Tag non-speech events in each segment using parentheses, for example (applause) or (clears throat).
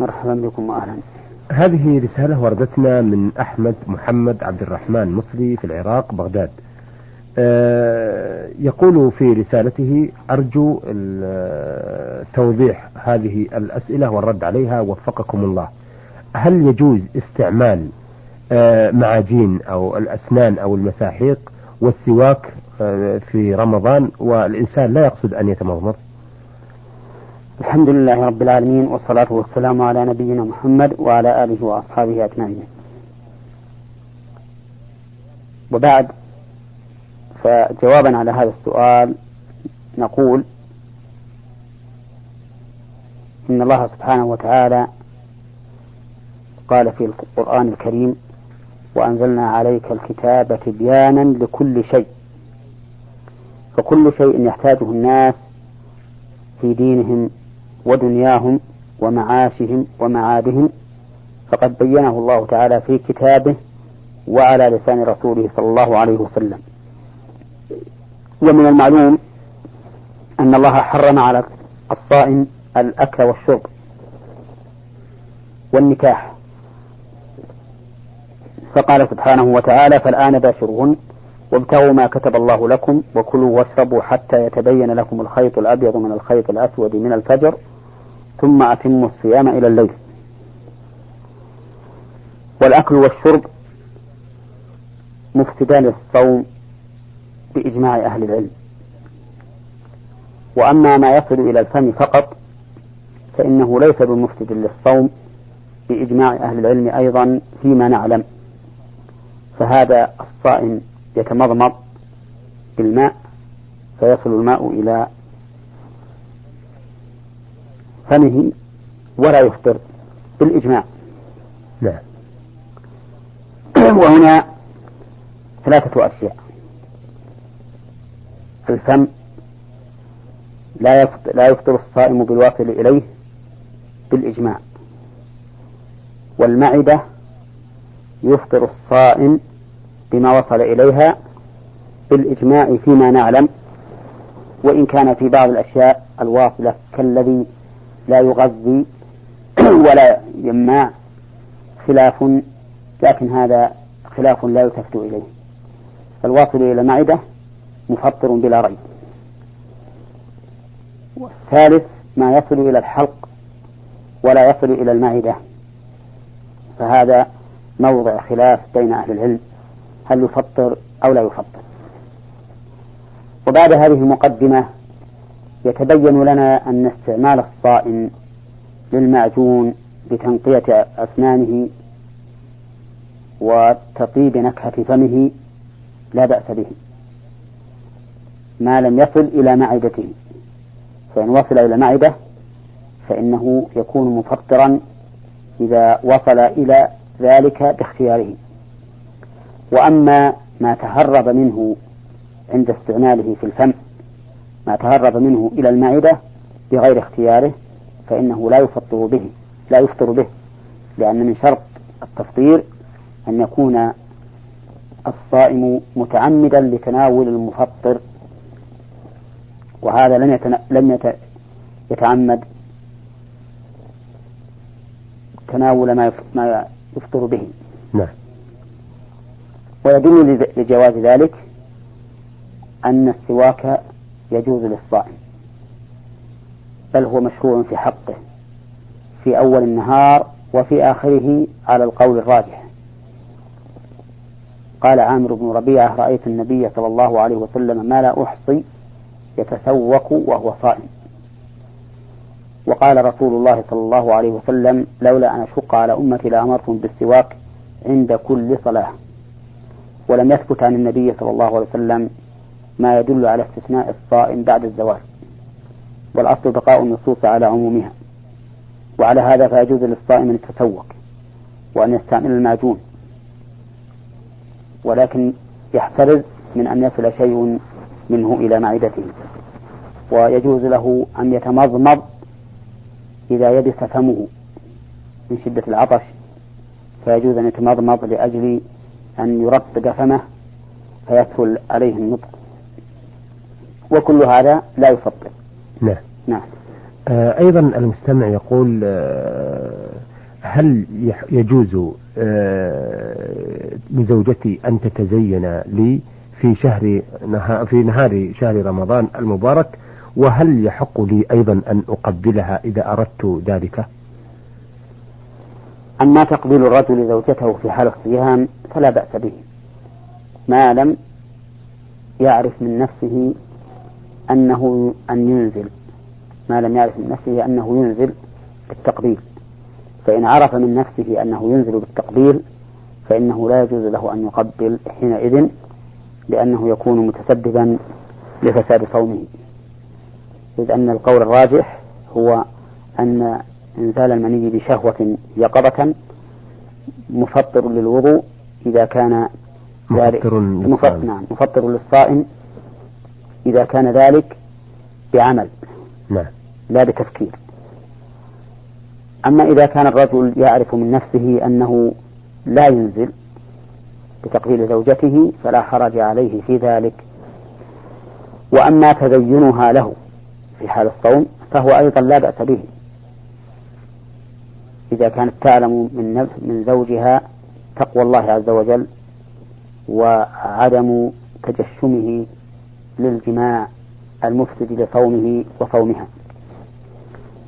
مرحبا بكم وأهلا. هذه رسالة وردتنا من أحمد محمد عبد الرحمن مصري في العراق بغداد. آه، يقول في رسالته أرجو توضيح هذه الأسئلة والرد عليها وفقكم الله. هل يجوز استعمال آه، معاجين أو الأسنان أو المساحيق والسواك آه، في رمضان؟ والإنسان لا يقصد أن يتمضمض. الحمد لله رب العالمين والصلاة والسلام على نبينا محمد وعلى آله وأصحابه أجمعين. وبعد فجوابا على هذا السؤال نقول إن الله سبحانه وتعالى قال في القرآن الكريم وأنزلنا عليك الكتاب تبيانا لكل شيء فكل شيء يحتاجه الناس في دينهم ودنياهم ومعاشهم ومعادهم فقد بينه الله تعالى في كتابه وعلى لسان رسوله صلى الله عليه وسلم. ومن المعلوم أن الله حرم على الصائم الأكل والشرب والنكاح. فقال سبحانه وتعالى فالآن باشرهن وابتغوا ما كتب الله لكم وكلوا واشربوا حتى يتبين لكم الخيط الأبيض من الخيط الأسود من الفجر ثم أتموا الصيام إلى الليل. والأكل والشرب مفسدان للصوم بإجماع أهل العلم. وأما ما يصل إلى الفم فقط فإنه ليس بمفسد للصوم بإجماع أهل العلم أيضا فيما نعلم. فهذا الصائم يتمضمض بالماء فيصل الماء إلى فمه ولا يفطر بالإجماع. نعم (clears throat) وهنا ثلاثة أشياء. الفم لا يفطر, لا يفطر الصائم بالواصل إليه بالإجماع. والمعدة يفطر الصائم بما وصل إليها بالإجماع فيما نعلم. وإن كان في بعض الأشياء الواصلة كالذي لا يغذي (clears throat) ولا يماع خلاف لكن هذا خلاف لا يلتفت إليه. فالواصل إلى المعدة مفطر بلا ريب. والثالث ما يصل إلى الحلق ولا يصل إلى المعدة. فهذا موضع خلاف بين أهل العلم هل يفطر أو لا يفطر. وبعد هذه المقدمة يتبين لنا أن استعمال الصائم للمعجون لتنقية أسنانه وتطيب نكهة فمه لا بأس به. ما لم يصل إلى معدته. فإن وصل إلى معدة فإنه يكون مفطرا إذا وصل إلى ذلك باختياره. وأما ما تهرب منه عند استعماله في الفم ما تهرب منه إلى المعدة بغير اختياره فإنه لا يفطر به لا يفطر به لأن من شرط التفطير أن يكون الصائم متعمدا لتناول المفطر وهذا لم يتن... لم يت... يتعمد تناول ما يف... ما يفطر به. نعم. ويدل لجواز ذلك أن السواك يجوز للصائم بل هو مشروع في حقه في أول النهار وفي آخره على القول الراجح. قال عامر بن ربيعة رأيت النبي صلى الله عليه وسلم ما لا أحصي يتسوق وهو صائم. وقال رسول الله صلى الله عليه وسلم لولا أن أشق على أمتي لأمرتهم بالسواك عند كل صلاة. ولم يثبت عن النبي صلى الله عليه وسلم ما يدل على استثناء الصائم بعد الزواج والأصل بقاء النصوص على عمومها وعلى هذا فيجوز للصائم أن يتسوق وأن يستعمل المعجون ولكن يحترز من أن يصل شيء منه إلى معدته ويجوز له أن يتمضمض إذا يبس فمه من شدة العطش. فيجوز أن يتمضمض لأجل أن يرطب فمه فيسهل عليه النطق. وكل هذا لا يفطر نعم. نعم. آه، أيضا المستمع يقول هل يجوز لزوجتي أن تتزين لي في شهر في نهار شهر رمضان المبارك؟ وهل يحق لي أيضا أن أقبلها إذا أردت ذلك؟ أما تقبيل الرجل زوجته في حال الصيام فلا بأس به. ما لم يعرف من نفسه أنه أن ينزل. ما لم يعرف من نفسه أنه ينزل بالتقبيل. فإن عرف من نفسه أنه ينزل بالتقبيل فإنه لا يجوز له أن يقبل حينئذ لأنه يكون متسببا لفساد صومه إذ أن القول الراجح هو أن إنزال المني بشهوة يقظة مفطر للوضوء إذا كان مفطر للصائم. نعم مفطر للصائم إذا كان ذلك بعمل نعم. لا بتفكير. أما إذا كان الرجل يعرف من نفسه أنه لا ينزل بتقبيل زوجته فلا حرج عليه في ذلك. وأما تزينها له في حال الصوم فهو أيضا لا بأس به. إذا كانت تعلم من من زوجها تقوى الله عز وجل وعدم تجشمه للجماع المفسد لصومه وصومها.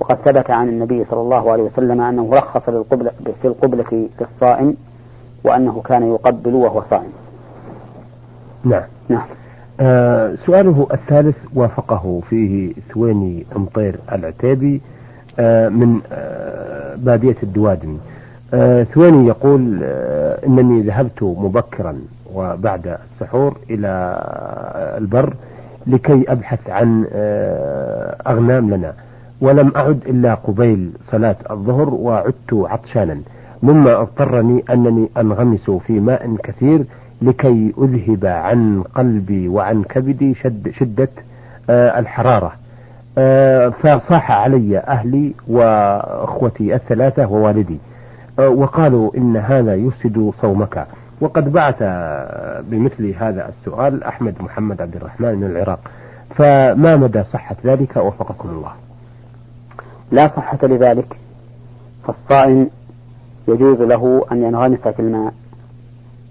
وقد ثبت عن النبي صلى الله عليه وسلم أنه رخص للقبلة في القبلة للصائم وأنه كان يقبل وهو صائم. نعم. نعم. آه سؤاله الثالث وافقه فيه ثويني أمطير العتيبي آه من آه بادية الدوادمي. آه ثويني يقول آه إنني ذهبت مبكرا وبعد السحور إلى البر لكي أبحث عن آه أغنام لنا. ولم أعد إلا قبيل صلاة الظهر وعدت عطشانا. مما أضطرني أنني أنغمس في ماء كثير لكي أذهب عن قلبي وعن كبدي شد شدة آه الحرارة. آه فصاح علي أهلي وأخوتي الثلاثة ووالدي. وقالوا إن هذا يفسد صومك. وقد بعث بمثل هذا السؤال أحمد محمد عبد الرحمن من العراق. فما مدى صحة ذلك؟ وفقكم الله. لا صحة لذلك فالصائم يجوز له أن ينغمس في الماء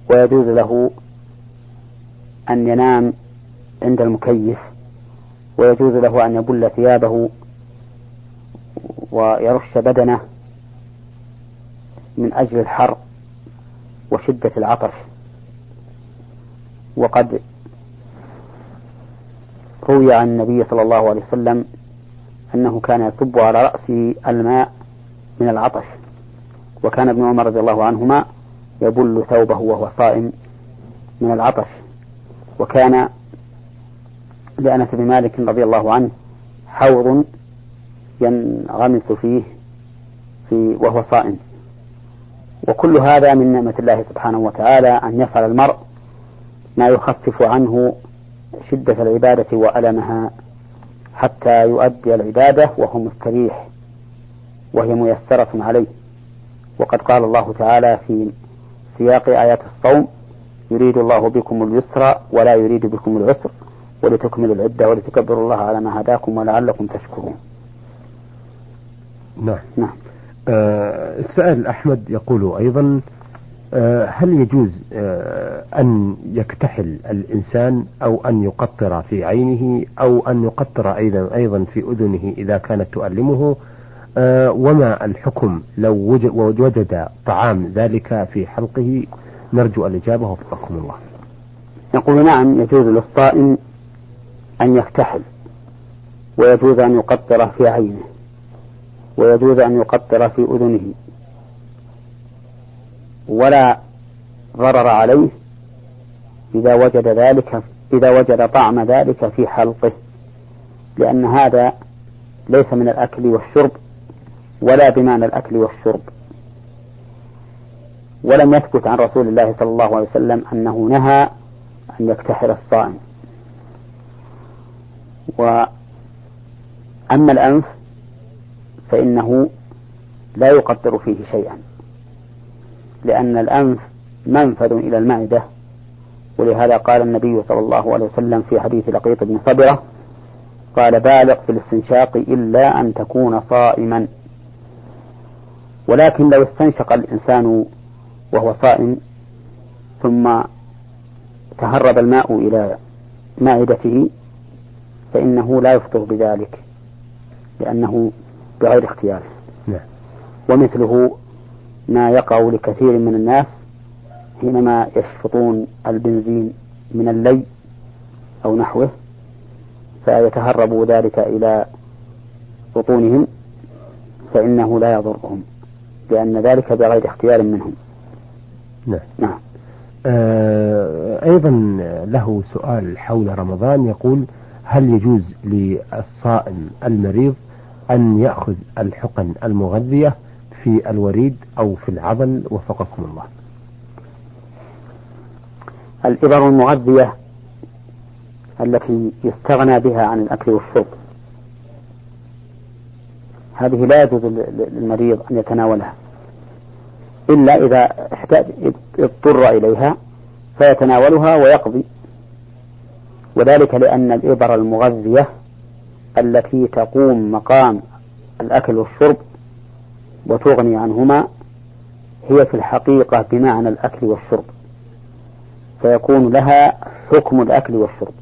ويجوز له أن ينام عند المكيف ويجوز له أن يبل ثيابه ويرش بدنه من أجل الحر. وشدة العطش. وقد روي عن النبي صلى الله عليه وسلم أنه كان يصب على رأسه الماء من العطش. وكان ابن عمر رضي الله عنهما يبل ثوبه وهو صائم من العطش. وكان لأنس بن مالك رضي الله عنه حوض ينغمس فيه في وهو صائم. وكل هذا من نعمة الله سبحانه وتعالى أن يفعل المرء ما يخفف عنه شدة العبادة وألمها حتى يؤدي العبادة وهو مستريح وهي ميسرة عليه. وقد قال الله تعالى في سياق آيات الصوم يريد الله بكم اليسر ولا يريد بكم العسر ولتكملوا العدة ولتكبروا الله على ما هداكم ولعلكم تشكرون. نعم. نعم. السائل أحمد يقول أيضا آه هل يجوز آه أن يكتحل الإنسان أو أن يقطر في عينه أو أن يقطر أيضا أيضا في أذنه إذا كانت تؤلمه؟ آه وما الحكم لو وجد طعام ذلك في حلقه؟ نرجو الإجابة وفقكم الله. يقول نعم يجوز للصائم أن يكتحل ويجوز أن يقطر في عينه. ويجوز أن يقطر في أذنه. ولا ضرر عليه إذا وجد ذلك إذا وجد طعم ذلك في حلقه. لأن هذا ليس من الأكل والشرب ولا بمعنى الأكل والشرب. ولم يثبت عن رسول الله صلى الله عليه وسلم أنه نهى أن يكتحل الصائم. وأما الأنف فإنه لا يقدر فيه شيئا. لأن الأنف منفذ إلى المعدة ولهذا قال النبي صلى الله عليه وسلم في حديث لقيط بن صبرة قال بالغ في الاستنشاق إلا أن تكون صائما. ولكن لو استنشق الإنسان وهو صائم ثم تهرب الماء إلى معدته فإنه لا يفطر بذلك لأنه بغير اختيار. نعم. ومثله ما يقع لكثير من الناس حينما يشفطون البنزين من اللي أو نحوه فيتهرب ذلك إلى بطونهم فإنه لا يضرهم لأن ذلك بغير اختيار منهم. نعم. نعم. آه أيضا له سؤال حول رمضان يقول هل يجوز للصائم المريض أن يأخذ الحقن المغذية في الوريد أو في العضل. وفقكم الله. الإبر المغذية التي يستغنى بها عن الأكل والشرب. هذه لا يجوز للمريض أن يتناولها. إلا إذا احتاج اضطر إليها فيتناولها ويقضي. وذلك لأن الإبر المغذية التي تقوم مقام الأكل والشرب وتغني عنهما هي في الحقيقة بمعنى الأكل والشرب. فيكون لها حكم الأكل والشرب.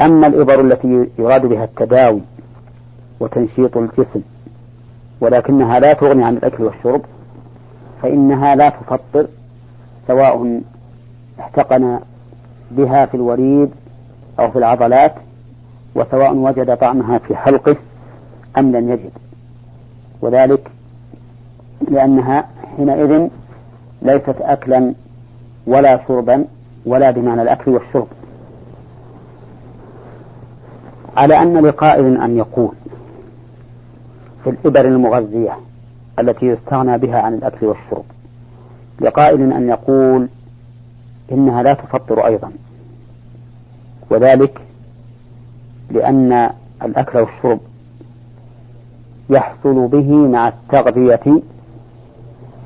أما الإبر التي يراد بها التداوي وتنشيط الجسم ولكنها لا تغني عن الأكل والشرب فإنها لا تفطر سواء احتقن بها في الوريد أو في العضلات وسواء وجد طعمها في حلقه أم لم يجد. وذلك لأنها حينئذ ليست أكلا ولا شربا ولا بمعنى الأكل والشرب. على أن لقائل أن يقول في الإبر المغذية التي يستغنى بها عن الأكل والشرب. لقائل أن يقول إنها لا تفطر أيضا. وذلك لأن الأكل والشرب يحصل به مع التغذية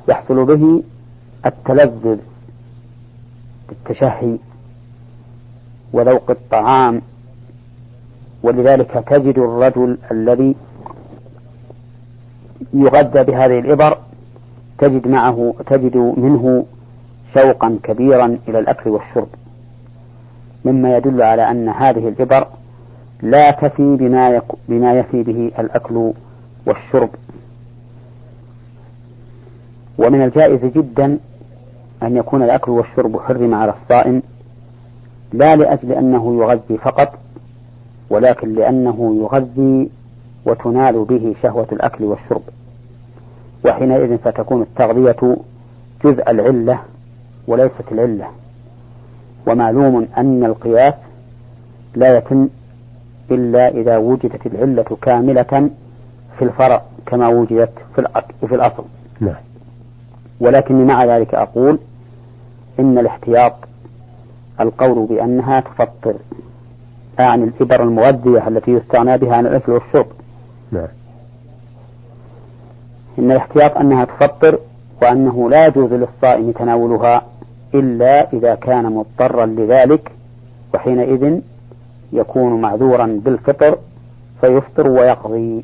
يحصل به التلذذ بالتشهي وذوق الطعام. ولذلك تجد الرجل الذي يغذى بهذه الإبر تجد معه تجد منه شوقا كبيرا إلى الأكل والشرب. مما يدل على أن هذه الإبر لا تفي بما, يك بما يفي به الأكل والشرب. ومن الجائز جدا أن يكون الأكل والشرب حرم على الصائم لا لأجل أنه يغذي فقط ولكن لأنه يغذي وتنال به شهوة الأكل والشرب. وحينئذ فتكون التغذية جزء العلة وليست العلة. ومعلوم أن القياس لا يتم إلا إذا وجدت العلة كاملة في الفرع كما وجدت في في الأصل. نعم. ولكني مع ذلك أقول إن الاحتياط القول بأنها تفطر أعني الإبر المغذية التي يستغنى بها عن الأكل والشرب. نعم. إن الاحتياط أنها تفطر وأنه لا يجوز للصائم تناولها إلا إذا كان مضطرا لذلك وحينئذ يكون معذورا بالفطر فيفطر ويقضي.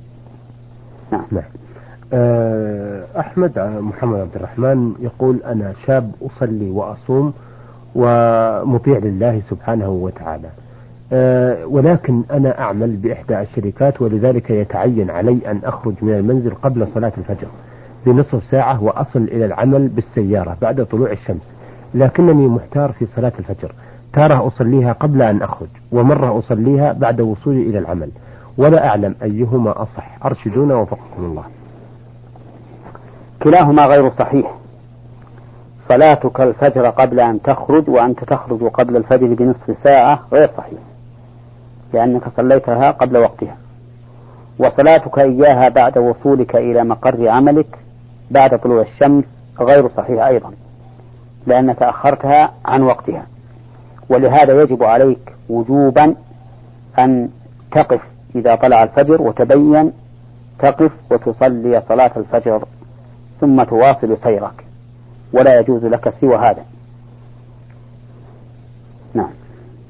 نعم, نعم. آه، أحمد محمد عبد الرحمن يقول أنا شاب أصلي وأصوم ومطيع لله سبحانه وتعالى. أه ولكن أنا أعمل بإحدى الشركات ولذلك يتعين علي أن أخرج من المنزل قبل صلاة الفجر بنصف ساعة وأصل إلى العمل بالسيارة بعد طلوع الشمس. لكنني محتار في صلاة الفجر. تارة أصليها قبل أن أخرج ومرة أصليها بعد وصولي إلى العمل. ولا أعلم أيهما أصح. أرشدونا وفقكم الله. كلاهما غير صحيح. صلاتك الفجر قبل أن تخرج وأنت تخرج قبل الفجر بنصف ساعة غير صحيح لأنك صليتها قبل وقتها. وصلاتك إياها بعد وصولك إلى مقر عملك بعد طلوع الشمس غير صحيح أيضا لأنك أخرتها عن وقتها. ولهذا يجب عليك وجوبا أن تقف إذا طلع الفجر وتبين تقف وتصلي صلاة الفجر ثم تواصل سيرك ولا يجوز لك سوى هذا. نعم.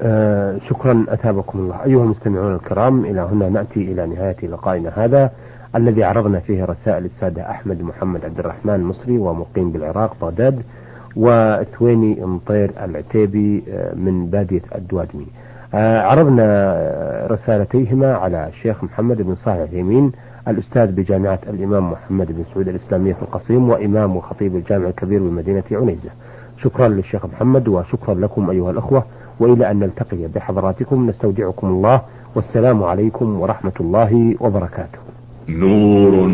آه شكرا أثابكم الله. أيها المستمعون الكرام إلى هنا نأتي إلى نهاية لقائنا هذا الذي عرضنا فيه رسائل السادة أحمد محمد عبد الرحمن المصري ومقيم بالعراق بغداد وثويني مطير العتيبي آه، من بادية الدواجمي. آه، عرضنا رسالتيهما على الشيخ محمد بن صالح اليمين الأستاذ بجامعة الإمام محمد بن سعود الإسلامية في القصيم وإمام وخطيب الجامع الكبير بمدينة عنيزة. شكرا للشيخ محمد وشكرا لكم أيها الأخوة. وإلى أن نلتقي بحضراتكم نستودعكم الله. والسلام عليكم ورحمة الله وبركاته. نور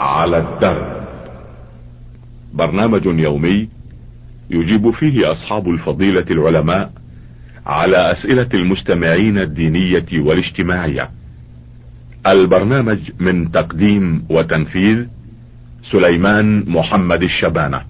على الدرب. برنامج يومي يجيب فيه أصحاب الفضيلة العلماء على أسئلة المستمعين الدينية والاجتماعية. البرنامج من تقديم وتنفيذ سليمان محمد الشبانة.